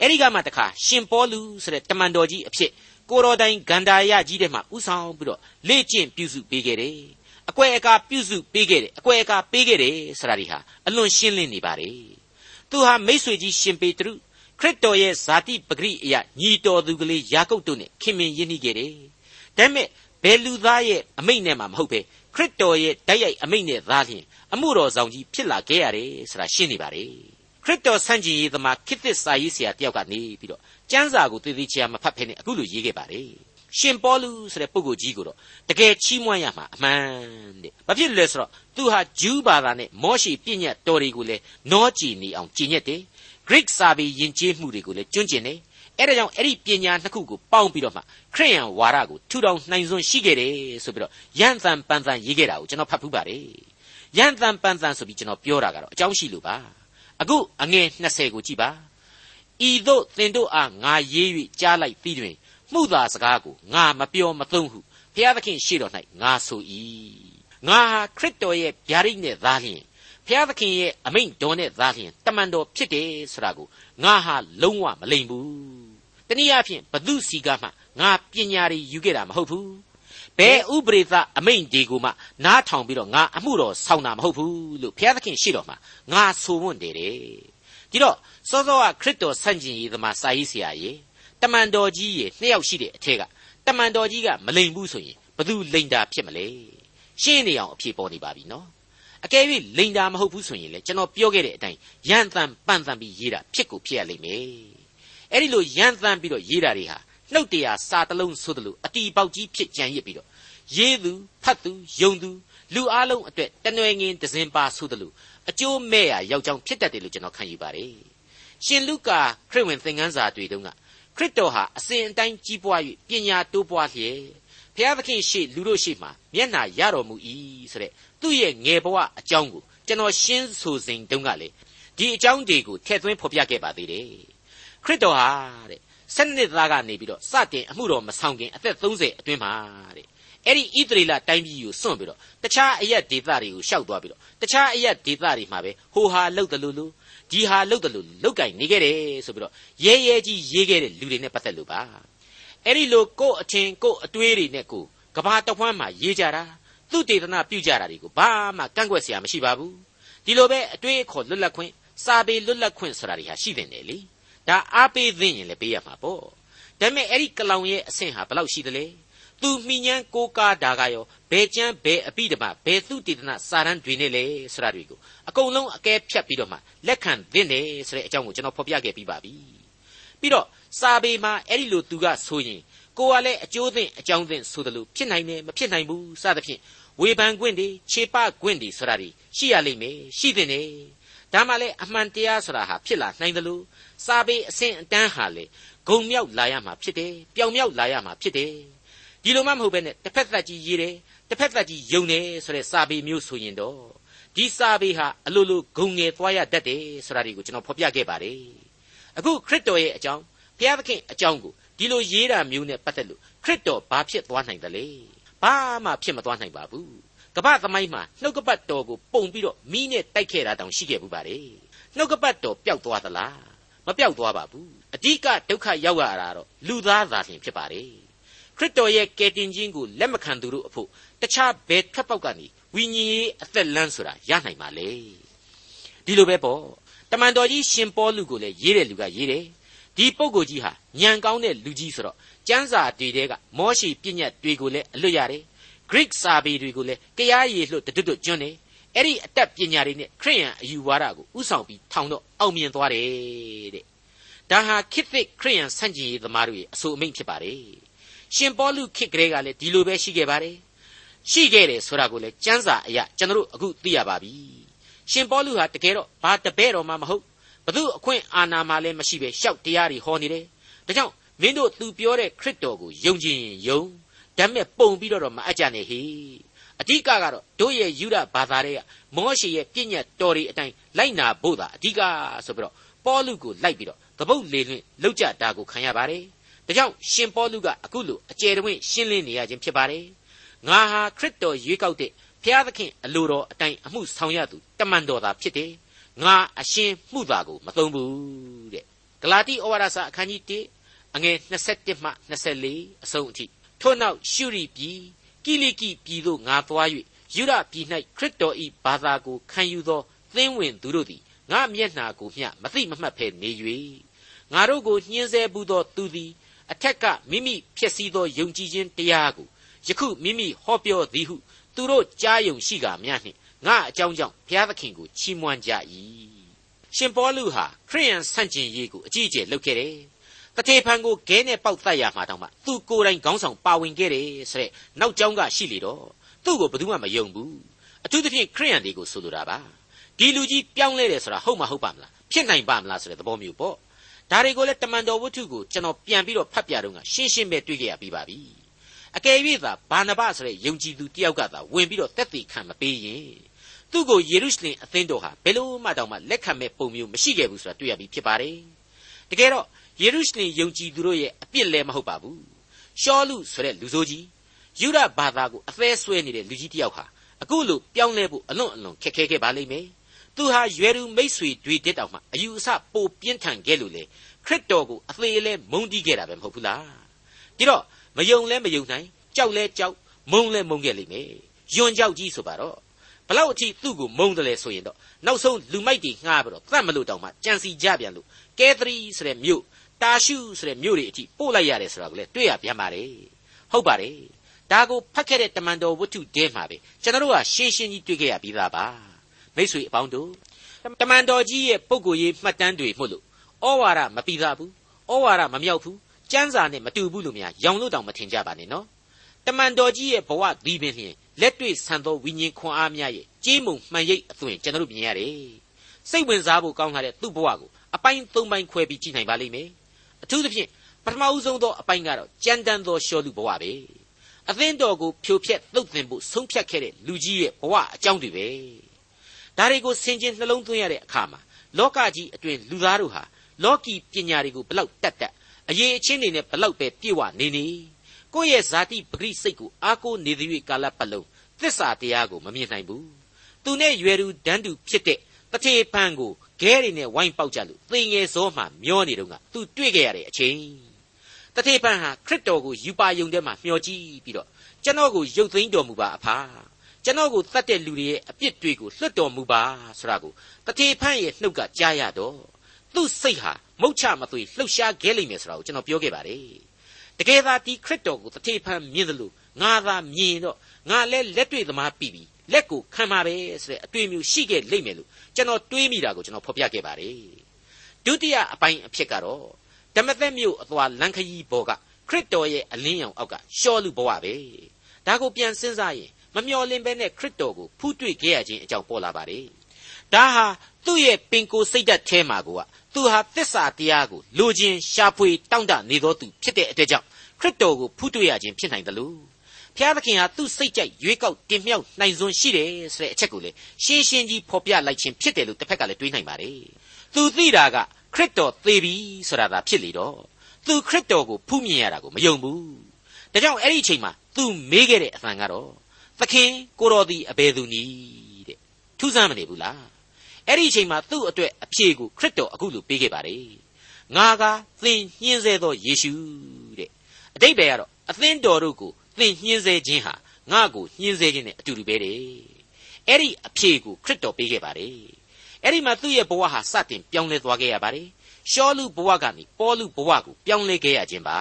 အဲ့ဒီကမှတခါရှင်ပေါလုဆိုတဲ့တမန်တော်ကြီးအဖြစ်ကိုတော်တိုင်ဂန္ဓာယကြီးထဲမှာဥဆောင်ပြီးတော့လေ့ကျင့်ပြုစုပေးခဲ့တယ်အကွယ်အကာပြုစုပေးခဲ့တယ်အကွယ်အကာပေးခဲ့တယ်ဆိုတာဒီဟာအလွန်ရှင်းလင်းနေပါတယ်သူဟာမိษွေကြီးရှင်ပေတရုခရစ်တော်ရဲ့ဇာတိပဂရိအယညီတော်သူကလေးယာကုပ်တို့နဲ့ခင်မင်ရင်းနှီးခဲ့တယ်ဒါပေမဲ့ဘယ်လူသားရဲ့အမိန့်နဲ့မှမဟုတ်ပဲ ခရစ်တော်ရဲ့တိုက်ရိုက်အမိန့်နဲ့သားလျှင်အမှုတော်ဆောင်ကြီးဖြစ်လာခဲ့ရတယ်ဆိုတာရှင်းနေပါတယ်ခရစ်တော်ဆန့်ကျင်ရေးသမားခိသစ်စာရေးဆရာတယောက်ကနေပြီးတော့ကျမ်းစာကိုတည်တည်ချာမဖတ်ဖဲနဲ့အခုလိုရေးခဲ့ပါတယ်ရှင်ပေါလုဆိုတဲ့ပုဂ္ဂိုလ်ကြီးကိုတော့တကယ်ချီးမွမ်းရမှာအမှန်တဲ့။ဘာဖြစ်လဲဆိုတော့သူဟာဂျူးဘာသာနဲ့မောရှိပြည့်ညတ်တော်တွေကိုလည်းနောကြည်နေအောင်ကြည်ညက်တယ်။ Greek စာပေယဉ်ကျေးမှုတွေကိုလည်းကျွန့်ကျင်တယ်။ အဲဒါကြောင့်အဲ့ဒီပညာနှစ်ခုကိုပေါင်းပြီးတော့မှခရိယန်ဝါဒကိုထူထောင်နိုင်စွမ်းရှိခဲ့တယ်ဆိုပြီးတော့ရန်တန်ပန်တန်ရေးခဲ့တာကိုကျွန်တော်ဖတ်ဖူးပါတယ်။ရန်တန်ပန်တန်ဆိုပြီးကျွန်တော်ပြောတာကတော့အကြောင်းရှိလို့ပါ။အခုအငယ်20ကိုကြည့်ပါ။ဤသို့သင်တို့အားငါရေး၍ကြားလိုက်ပြီးတွင်မှုသာစကားကိုငါမပြောမသုံးဟုဘုရားသခင်ရှေ့တော်၌ငါဆို၏ငါဟာခရစ်တော်ရဲ့ဗျာဒိတ်နဲ့သားလျင်ဘုရားသခင်ရဲ့အမိန့်တော်နဲ့သားလျင်တမန်တော်ဖြစ်တယ်ဆိုတာကိုငါဟာလုံးဝမလိမ်ဘူး တနည်းအားဖြင့်ဘသူစီကမှငါပညာတွေယူခဲ့တာမဟုတ်ဘူးဘယ်ဥပရိသအမိန့်ဒီကိုမှနားထောင်ပြီးတော့ငါအမှုတော်ဆောင်တာမဟုတ်ဘူးလို့ဘုရားသခင်ရှေ့တော်မှာငါဆိုဝွင့်တယ်တဲ့ဒီတော့စောစောကခရစ်တော်ဆန့်ကျင်ရေးသမားစာရေးဆရာကြီးတမန်တော်ကြီးရေနှစ်ယောက်ရှိတဲ့အထက်ကတမန်တော်ကြီးကမလိမ်ဘူးဆိုရင်ဘသူလိမ်တာဖြစ်မလဲရှင်းနေအောင်အဖြေပေါ်နေပါပြီနော်အကယ်၍လိန်တာမဟုတ်ဘူးဆိုရင်လေကျွန်တော်ပြောခဲ့တဲ့အတိုင်းရန်တန်ပန့်တန်ပြီးရေးတာဖြစ်ကိုဖြစ်ရလိမ့်မယ် အဲ့ဒီလိုရန်တန်ပြီးတော့ရေးတာတွေဟာနှုတ်တရားစာတလုံးဆိုသလိုအတီပေါက်ကြီးဖြစ်ကြံရစ်ပြီးတော့ရေးသူဖတ်သူယုံသူလူအလုံးအတွက်တနွယ်ငင်တစင်ပါဆိုသလိုအကျိုးမဲ့ရရောက်ကြောင်းဖြစ်တတ်တယ်လို့ကျွန်တော်ခံယူပါတယ်ရှင်လုကာခရစ်ဝင်သင်ခန်းစာတွေတုန်းကခရစ်တော်ဟာအစဉ်အတိုင်းကြီးပွား၍ပညာတိုးပွားလျက်ဘုရားသခင်ရှေ့လူတို့ရှေ့မှာမျက်နှာရတော်မူ၏ဆိုတဲ့သူ့ရဲ့ငယ်ဘဝအကြောင်းကိုကျွန်တော်ရှင်းဆိုစဉ်တုန်းကလေဒီအကြောင်းတွေကိုထည့်သွင်းဖော်ပြခဲ့ပါသေးတယ် ခရစ်တော်ဟာတဲ့ဆယ်နှစ်သားကနေပြီးတော့စတင်အမှုတော်မဆောင်ခင်အသက်30အတွင်းမှာတဲ့အဲ့ဒီဣသရေလတိုင်းပြည်ကိုစွန့်ပြီးတော့တခြားအရက်ဒေသတွေကိုရှောက်သွားပြီးတော့တခြားအရက်ဒေသတွေမှာပဲဟိုဟာလှုပ်တယ်လို့လို့ဒီဟာလှုပ်တယ်လို့လောက်ကင်နေခဲ့တယ်ဆိုပြီးတော့ရဲရဲကြီးရေးခဲ့တဲ့လူတွေနဲ့ပတ်သက်လို့ပါအဲ့ဒီလိုကို့အချင်းကို့အတွေးတွေနဲ့ကိုကဘာတခွမ်းမှာရေးကြတာသူတေသနာပြုကြတာတွေကိုဘာမှကန့်ကွက်စရာမရှိပါဘူးဒီလိုပဲအတွေးအခေါ်လွတ်လပ်ခွင့်စာပေလွတ်လပ်ခွင့်ဆိုတာတွေဟာရှိတယ်လေ ဒါအားပေးသင့်ရင်လည်းပေးရမှာပေါ့ဒါပေမဲ့အဲ့ဒီကလောင်ရဲ့အဆင့်ဟာဘယ်လောက်ရှိသလဲသူမိညာန်ကိုကားတာကရောဘယ်ကျမ်းဘယ်အပိဓမ္မာဘယ်သူတည်တနာစာရန်တွေနဲ့လဲဆိုတာတွေကိုအကုန်လုံးအကဲဖြတ်ပြီးတော့မှလက်ခံသင့်တယ်ဆိုတဲ့အကြောင်းကိုကျွန်တော်ဖော်ပြခဲ့ပြီးပါပြီပြီးတော့စာပေမှာအဲ့ဒီလိုသူကဆိုရင်ကိုကလည်းအကျိုးသင့်အကြောင်းသင့်ဆိုတယ်လို့ဖြစ်နိုင်တယ်မဖြစ်နိုင်ဘူးစသဖြင့်ဝေဖန်ခွင့်တွေခြေပခွင့်တွေဆိုတာတွေရှိရလိမ့်မယ်ရှိတဲ့နေ ဒါမှလည်းအမှန်တရားဆိုတာဟာဖြစ်လာနိုင်တယ်လို့စာပေအဆင့်အတန်းဟာလေဂုံမြောက်လာရမှာဖြစ်တယ်ပြောင်မြောက်လာရမှာဖြစ်တယ်ဒီလိုမှမဟုတ်ပဲနဲ့တစ်ဖက်သက်ကြီးရေးတယ်တစ်ဖက်သက်ကြီးယုံတယ်ဆိုတဲ့စာပေမျိုးဆိုရင်တော့ဒီစာပေဟာအလိုလိုဂုံငယ်သွားရတတ်တယ်ဆိုတာတွေကိုကျွန်တော်ဖော်ပြခဲ့ပါတယ်အခုခရစ်တော်ရဲ့အကြောင်းဘုရားသခင်အကြောင်းကိုဒီလိုရေးတာမျိုးနဲ့ပတ်သက်လို့ခရစ်တော်ဘာဖြစ်သွားနိုင်သလဲဘာမှဖြစ်မသွားနိုင်ပါဘူး ကပ္ပသမိုင်းမှာနှုတ်ကပတ်တော်ကိုပုံပြီးတော့မိနဲ့တိုက်ခဲ့တာတောင်ရှိခဲ့ဘူးပါတယ်နှုတ်ကပတ်တော်ပျောက်သွားသလားမပျောက်သွားပါဘူးအဓိကဒုက္ခရောက်ရတာတော့လူသားသာလျှင်ဖြစ်ပါတယ်ခရစ်တော်ရဲ့ကယ်တင်ခြင်းကိုလက်မခံသူတို့အဖို့တခြားဘယ်ထွက်ပေါက်ကနေဝိညာဉ်ရေးအသက်လန်းဆိုတာရနိုင်ပါလေဒီလိုပဲပေါ့တမန်တော်ကြီးရှင်ပေါလုကိုလည်းရေးတဲ့လူကရေးတယ်ဒီပုဂ္ဂိုလ်ကြီးဟာညံကောင်းတဲ့လူကြီးဆိုတော့ကျမ်းစာတွေတဲကမောရှိပြည့်ညတ်တွေကိုလည်းအလွတ်ရတယ် Greek စာပေတွေကိုလည်းကြားရည်လွတ်တွတ်တွတ်ကျွန်းတယ်အဲ့ဒီအတတ်ပညာတွေနဲ့ခရိယန်အယူဝါဒကိုဥဆောင်ပြီးထောင်တော့အောင်မြင်သွားတယ်တဲ့ဒါဟာခေတ်သစ်ခရိယန်ဆန့်ကျင်ရေးသမားတို့ရဲ့အဆိုအမိန့်ဖြစ်ပါတယ်ရှင်ပေါလုခေတ်ကလေးကလည်းဒီလိုပဲရှိခဲ့ပါတယ်ရှိခဲ့တယ်ဆိုတာကိုလည်းစံစာအရကျွန်တော်တို့အခုသိရပါပြီရှင်ပေါလုဟာတကယ်တော့ဘာတပည့်တော်မှမဟုတ်ဘသူအခွင့်အာဏာမှလည်းမရှိပဲရှောက်တရားတွေဟောနေတယ်ဒါကြောင့်မင်းတို့သူပြောတဲ့ခရစ်တော်ကိုယုံကြည်ရင်ယုံ ဒါပေမဲ့ပုံပြီးတော့မအပ်ကြနဲ့ဟေအဓိကကတော့တို့ရဲ့ယူရဘာသာတွေကမောရှေရဲ့ပြည့်ညတ်တော်တွေအတိုင်းလိုက်နာဖို့သာအဓိကဆိုပြီးတော့ပေါလုကိုလိုက်ပြီးတော့သဘုတ်လေလွင့်လောက်ကြတာကိုခံရပါတယ်ဒါကြောင့်ရှင်ပေါလုကအခုလိုအကျယ်တဝင့်ရှင်းလင်းနေရခြင်းဖြစ်ပါတယ်ငါဟာခရစ်တော်ရွေးကောက်တဲ့ဖျားသခင်အလိုတော်အတိုင်းအမှုဆောင်ရသူတမန်တော်သာဖြစ်တယ်ငါအရှင်မှုသာကိုမသုံးဘူးတဲ့ဂလာတိဩဝါဒစာအခန်းကြီး1အငယ်27မှ24အဆုံးအထိ ထို့နောက်ရှုရီပြည်ကိလိကိပြည်သို့ငါသွား၍ယူရပြည်၌ခရစ်တော်၏ဘာသာကိုခံယူသောသင်းဝင်သူတို့သည်ငါမျက်နှာကိုမျှမသိမမှတ်ဖဲနေ၍ငါတို့ကိုညှင်းဆဲဘူးသောသူသည်အထက်ကမိမိဖြစ်စည်းသောယုံကြည်ခြင်းတရားကိုယခုမိမိဟောပြောသည်ဟုသူတို့ကြားယုံရှိကာများနှင့်ငါအကြောင်းကြောင့်ဘုရားသခင်ကိုချီးမွမ်းကြ၏ရှင်ပေါလုဟာခရိယန်ဆန့်ကျင်ရေးကိုအကြီးအကျယ်လုပ်ခဲ့တယ် တထေဖန်ကိုဂဲနဲ့ပေါက်တတ်ရမှာတောင်မှသူကိုယ်တိုင်ခေါင်းဆောင်ပါဝင်ခဲ့တယ်ဆိုတဲ့နောက်ကြောင်းကရှိလေတော့သူ့ကိုဘယ်သူမှမယုံဘူးအထူးသဖြင့်ခရိယန်တွေကိုဆိုလိုတာပါဒီလူကြီးပြောင်းလဲတယ်ဆိုတာဟုတ်မဟုတ်ပါမလားဖြစ်နိုင်ပါမလားဆိုတဲ့သဘောမျိုးပေါ့ဒါတွေကိုလည်းတမန်တော်ဝတ္ထုကိုကျွန်တော်ပြန်ပြီးတော့ဖတ်ပြတော့ကရှင်းရှင်းပဲတွေ့ခဲ့ရပြီးပါပြီအကယ်၍သာဘာနဘဆိုတဲ့ယုံကြည်သူတယောက်ကသာဝင်ပြီးတော့တက်တည်ခံမပေးရင်သူ့ကိုယေရုရှလင်အသင်းတော်ဟာဘယ်လို့မှတောင်မှလက်ခံမဲ့ပုံမျိုးမရှိခဲ့ဘူးဆိုတာတွေ့ရပြီးဖြစ်ပါတယ်တကယ်တော့ ယေရုရှလင်ယုံကြည်သူတို့ရဲ့အပြစ်လည်းမဟုတ်ပါဘူးရှောလူဆိုတဲ့လူဆိုးကြီးယူဒဘာသာကိုအသေးဆွဲနေတဲ့လူကြီးတယောက်ဟာအခုလိုပြောင်းလဲဖို့အလွန်အလွန်ခက်ခဲခဲ့ပါလိမ့်မယ်သူဟာရွယ်သူမိတ်ဆွေတွေတက်တောင်မှအယူအဆပိုပြင်းထန်ခဲ့လို့လေခရစ်တော်ကိုအသေးလဲမုန်းတီးခဲ့တာပဲမဟုတ်ဘူးလားဒီတော့မယုံလဲမယုံနိုင်ကြောက်လဲကြောက်မုန်းလဲမုန်းခဲ့လိမ့်မယ်ယွန်ကြောက်ကြီးဆိုပါတော့ဘလောက်အထိသူ့ကိုမုန်းတယ်လဲဆိုရင်တော့နောက်ဆုံးလူမိုက်တွေငှားပြီးတော့သတ်မလို့တောင်မှကြံစီကြပြန်လို့ကဲသရီဆိုတဲ့မြို့ တာရှုဆိုတဲ့မြို့တွေအထိပို့လိုက်ရတယ်ဆိုတာကိုလည်းတွေ့ရပြန်ပါတယ်ဟုတ်ပါတယ်ဒါကိုဖတ်ခဲ့တဲ့တမန်တော်ဝတ္ထုတဲမှာပဲကျွန်တော်တို့ကရှင်းရှင်းကြီးတွေ့ခဲ့ရပြီးသားပါမိတ်ဆွေအပေါင်းတို့တမန်တော်ကြီးရဲ့ပုံကိုယ်ရေးမှတ်တမ်းတွေမှုလို့ဩဝါဒမပြီးသားဘူးဩဝါဒမမြောက်ဘူးကျမ်းစာနဲ့မတူဘူးလို့များရောင်လို့တောင်မထင်ကြပါနဲ့နော်တမန်တော်ကြီးရဲ့ဘဝဒီပင်လျင်လက်တွေ့ဆန်သောဝိညာဉ်ခွန်အားများရဲ့ကြီးမုံမှန်ရိပ်အသွင်ကျွန်တော်တို့မြင်ရတယ်စိတ်ဝင်စားဖို့ကောင်းလာတဲ့သူ့ဘဝကိုအပိုင်း၃ပိုင်းခွဲပြီးကြည့်နိုင်ပါလိမ့်မယ် အထူးသဖြင့်ပထမဦးဆုံးသောအပိုင်းကတော့ကြမ်းတမ်းသောရှောလူဘဝပဲအသင်းတော်ကိုဖြိုဖျက်သုတ်သင်ဖို့ဆုံးဖြတ်ခဲ့တဲ့လူကြီးရဲ့ဘဝအကြောင်းတွေပဲဒါတွေကိုဆင်ခြင်နှလုံးသွင်းရတဲ့အခါမှာလောကကြီးအတွင်လူသားတို့ဟာလောကီပညာတွေကိုဘလောက်တတ်တတ်အရေးအချင်းတွေနဲ့ဘလောက်ပဲပြည့်ဝနေနေကိုယ့်ရဲ့ဇာတိပဂရိစိတ်ကိုအားကိုးနေသည်၍ကာလပတ်လုံးသစ္စာတရားကိုမမြင်နိုင်ဘူးသူနဲ့ရွယ်သူဒန်းတူဖြစ်တဲ့တထေဖန်ကို ခဲတွေနဲ့ဝိုင်းပေါက်ကြလို့သေငယ်စောမှမျောနေတော့ကသူတွေ့ခဲ့ရတဲ့အချိန်တထေဖန်ဟာခရစ်တော်ကိုယူပါယုံထဲမှာမျှော်ကြည့်ပြီးတော့ကျွန်တော်ကိုရုပ်သိမ်းတော်မူပါအဖာကျွန်တော်ကိုတတ်တဲ့လူတွေရဲ့အပြစ်တွေကိုလွတ်တော်မူပါဆိုတာကိုတထေဖန်ရဲ့နှုတ်ကကြားရတော့သူ့စိတ်ဟာမုတ်ချမသွေလှုပ်ရှားခဲ့လိမ့်မယ်ဆိုတာကိုကျွန်တော်ပြောခဲ့ပါတယ်တကယ်သာဒီခရစ်တော်ကိုတထေဖန်မြင်တယ်လို့ငါသာမြင်တော့ငါလည်းလက်တွေ့သမားပြီပြီ လက်ကိုခံပါပဲဆိုတဲ့အတွေ့အမျိုးရှိခဲ့လိမ့်မယ်လို့ကျွန်တော်တွေးမိတာကိုကျွန်တော်ဖော်ပြခဲ့ပါတယ်ဒုတိယအပိုင်းအဖြစ်ကတော့ဓမ္မသက်မြို့အသွားလန်ခရီးဘော်ကခရစ်တော်ရဲ့အလင်းရောင်အောက်ကရှောလူဘဝပဲဒါကိုပြန်စဉ်းစားရင်မမျော်လင့်ပဲနဲ့ခရစ်တော်ကိုဖူးတွေ့ခဲ့ရခြင်းအကြောင်းပေါ်လာပါတယ်ဒါဟာသူ့ရဲ့ပင်ကိုယ်စိတ်ဓာတ်ထဲမှာကသူဟာသစ္စာတရားကိုလိုချင်ရှာဖွေတောင့်တနေသောသူဖြစ်တဲ့အတွက်ကြောင့်ခရစ်တော်ကိုဖူးတွေ့ရခြင်းဖြစ်နိုင်တယ်လို့ ဖျားသခင်ဟာသူ့စိတ်ကြိုက်ရွေးကောက်တင်မြှောက်နိုင်စွမ်းရှိတယ်ဆိုတဲ့အချက်ကိုလေရှင်းရှင်းကြီးဖော်ပြလိုက်ခြင်းဖြစ်တယ်လို့တစ်ဖက်ကလည်းတွေးနိုင်ပါတယ်သူသိတာကခရစ်တော်သေပြီဆိုတာသာဖြစ်လေတော့သူခရစ်တော်ကိုဖူးမြင်ရတာကိုမယုံဘူးဒါကြောင့်အဲ့ဒီအချိန်မှာသူမေးခဲ့တဲ့အသံကတော့သခင်ကိုတော်သည်အဘယ်သူနည်းတဲ့ထူးဆန်းမနေဘူးလားအဲ့ဒီအချိန်မှာသူ့အတွက်အဖြေကိုခရစ်တော်အခုလိုပေးခဲ့ပါတယ်ငါကသင်ညှင်းဆဲသောယေရှုတဲ့အတိတ်ပဲကတော့အသင်းတော်တို့ကို သင်ညှင်းဆဲခြင်းဟာငါ့ကိုညှင်းဆဲခြင်းနဲ့အတူတူပဲတဲ့အဲ့ဒီအဖြေကိုခရစ်တော်ပေးခဲ့ပါတယ်အဲ့ဒီမှာသူ့ရဲ့ဘဝဟာစတင်ပြောင်းလဲသွားခဲ့ရပါတယ်ရှောလူဘဝကနေပေါလုဘဝကိုပြောင်းလဲခဲ့ရခြင်းပါ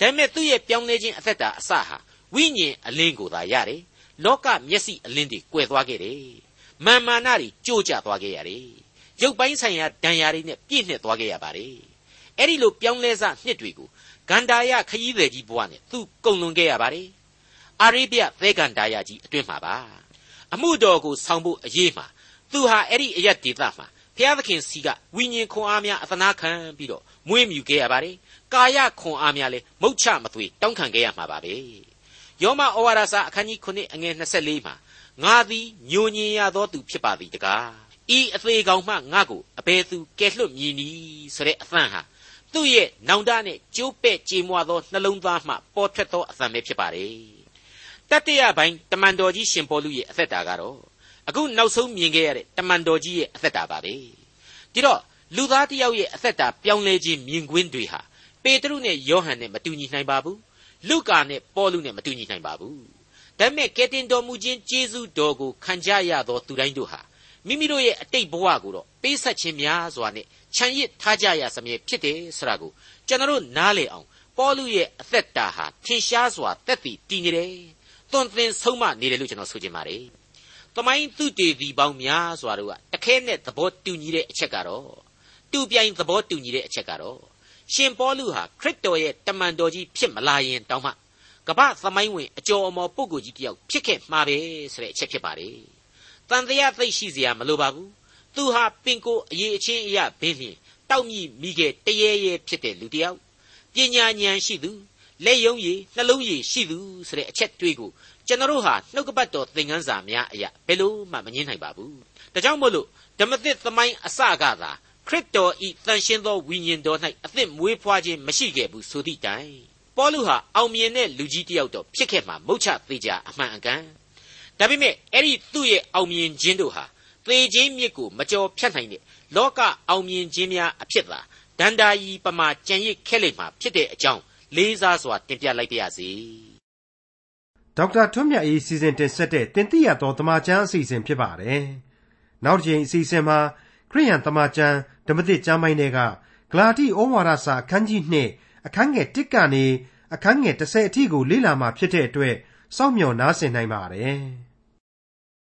ဒါပေမဲ့သူ့ရဲ့ပြောင်းလဲခြင်းအသက်တာအစဟာဝိညာဉ်အလင်းကိုသာရတယ်လောကမျက်စိအလင်းတွေကွယ်သွားခဲ့တယ်မာမာနတွေကြိုးကျသွားခဲ့ရတယ်ရုပ်ပိုင်းဆိုင်ရာဒဏ်ရာတွေနဲ့ပြည့်နှက်သွားခဲ့ရပါတယ်အဲ့ဒီလိုပြောင်းလဲစနှစ်တွေကို ဂန္ဓာယခရီးသည်ကြီးဘဝနဲ့သူကုံလွန်ခဲ့ရပါတယ်အာရေဗျသဲဂန္ဓာယကြီးအတွင်းမှာပါအမှုတော်ကိုဆောင်ဖို့အရေးမှာသူဟာအဲ့ဒီအရက်ဒေသမှာဘုရားသခင်စီကဝိညာဉ်ခွန်အားများအသနာခံပြီးတော့မွေးမြူခဲ့ရပါတယ်ကာယခွန်အားများလည်းမုတ်ချမသွေတောင်းခံခဲ့ရမှာပါပဲယောမဩဝါဒစာအခန်းကြီး9အငယ်24မှာငါသည်ညိုညင်ရသောသူဖြစ်ပါသည်တကားဤအသေးကောင်မှငါ့ကိုအဘယ်သူကဲလွတ်မြည်နီဆိုတဲ့အသံဟာ သူ့ရဲ့နောင်တနဲ့ကျိုးပဲ့ကြေမွသောနှလုံးသားမှပေါ်ထွက်သောအသံပဲဖြစ်ပါတယ်တတ္တရပိုင်းတမန်တော်ကြီးရှင်ပေါလုရဲ့အသက်တာကတော့အခုနောက်ဆုံးမြင်ခဲ့ရတဲ့တမန်တော်ကြီးရဲ့အသက်တာပါပဲဒီတော့လူသားတစ်ယောက်ရဲ့အသက်တာပြောင်းလဲခြင်းမြင်ကွင်းတွေဟာပေတရုနဲ့ယောဟန်နဲ့မတူညီနိုင်ပါဘူးလုကာနဲ့ပေါလုနဲ့မတူညီနိုင်ပါဘူးဒါပေမဲ့ကယ်တင်တော်မူခြင်းကျေးဇူးတော်ကိုခံကြရသောသူတိုင်းတို့ဟာမိမိတို့ရဲ့အတိတ်ဘဝကိုတော့ပေးဆက်ခြင်းများစွာနဲ့ ခြံရစ်ထားကြရစမြဲဖြစ်တယ်ဆိုတာကိုကျွန်တော်တို့နားလေအောင်ပေါလုရဲ့အသက်တာဟာထင်ရှားစွာတက်တည်တည်နေတယ်။သွန်သင်ဆုံးမနေတယ်လို့ကျွန်တော်ဆိုချင်ပါတယ်။သမိုင်းသူတေဒီပေါင်းများစွာတို့ကတခဲနဲ့သဘောတူညီတဲ့အချက်ကတော့တူပြိုင်သဘောတူညီတဲ့အချက်ကတော့ရှင်ပေါလုဟာခရစ်တော်ရဲ့တမန်တော်ကြီးဖြစ်မလာရင်တောင်မှကမ္ဘာသမိုင်းဝင်အကျော်အမော်ပုဂ္ဂိုလ်ကြီးတယောက်ဖြစ်ခဲ့မှာပဲဆိုတဲ့အချက်ဖြစ်ပါတယ်။တန်တရားသိရှိစရာမလိုပါဘူး။ သူဟာပင်ကိုအရေးအချင်းအရာဘင်းလျင် တောက်မြမိခဲ့တရေရဲဖြစ်တဲ့လူတယောက်ပညာဉာဏ်ရှိသူလက်ယုံရည်နှလုံးရည်ရှိသူဆိုတဲ့အချက်တွေးကိုကျွန်တော်တို့ဟာနှုတ်ကပတ်တော်သင်ခန်းစာများအရာဘယ်လို့မှမငင်းနိုင်ပါဘူး။ဒါကြောင့်မို့လို့ဓမ္မသစ်သမိုင်းအစကသာခရစ်တော်ဤတန်ရှင်းသောဝိညာဉ်တော်၌အသစ်မွေးဖွားခြင်းမရှိခဲ့ဘူးဆိုသည့်တိုင်ပေါလုဟာအောင်မြင်တဲ့လူကြီးတစ်ယောက်တော့ဖြစ်ခဲ့မှာမဟုတ်ချသေးကြအမှန်အကန်ဒါပေမဲ့အဲ့ဒီသူ့ရဲ့အောင်မြင်ခြင်းတို့ဟာ သေခြင်းမြစ်ကိုမကြော်ဖြတ်နိုင်တဲ့လောကအောင်မြင်ခြင်းများအဖြစ်သာဒန္တာယီပမာကြံရစ်ခဲ့လိမ့်မှာဖြစ်တဲ့အကြောင်းလေးစားစွာတင်ပြလိုက်ပါရစေဒေါက်တာထွန်းမြတ်အေးစီစဉ်တင်ဆက်တဲ့တင်ပြရသောတမချန်းအစီအစဉ်ဖြစ်ပါတယ်နောက်တစ်ချိန်အစီအစဉ်မှာခရိယန်တမချန်းဓမ္မသစ်ကျမ်းပိုင်းတွေကဂလာတိဩဝါဒစာအခန်းကြီး2အခန်းငယ်1ကနေအခန်းငယ်30အထိကိုလေ့လာမှာဖြစ်တဲ့အတွက်စောင့်မျှော်နားဆင်နိုင်ပါတယ်။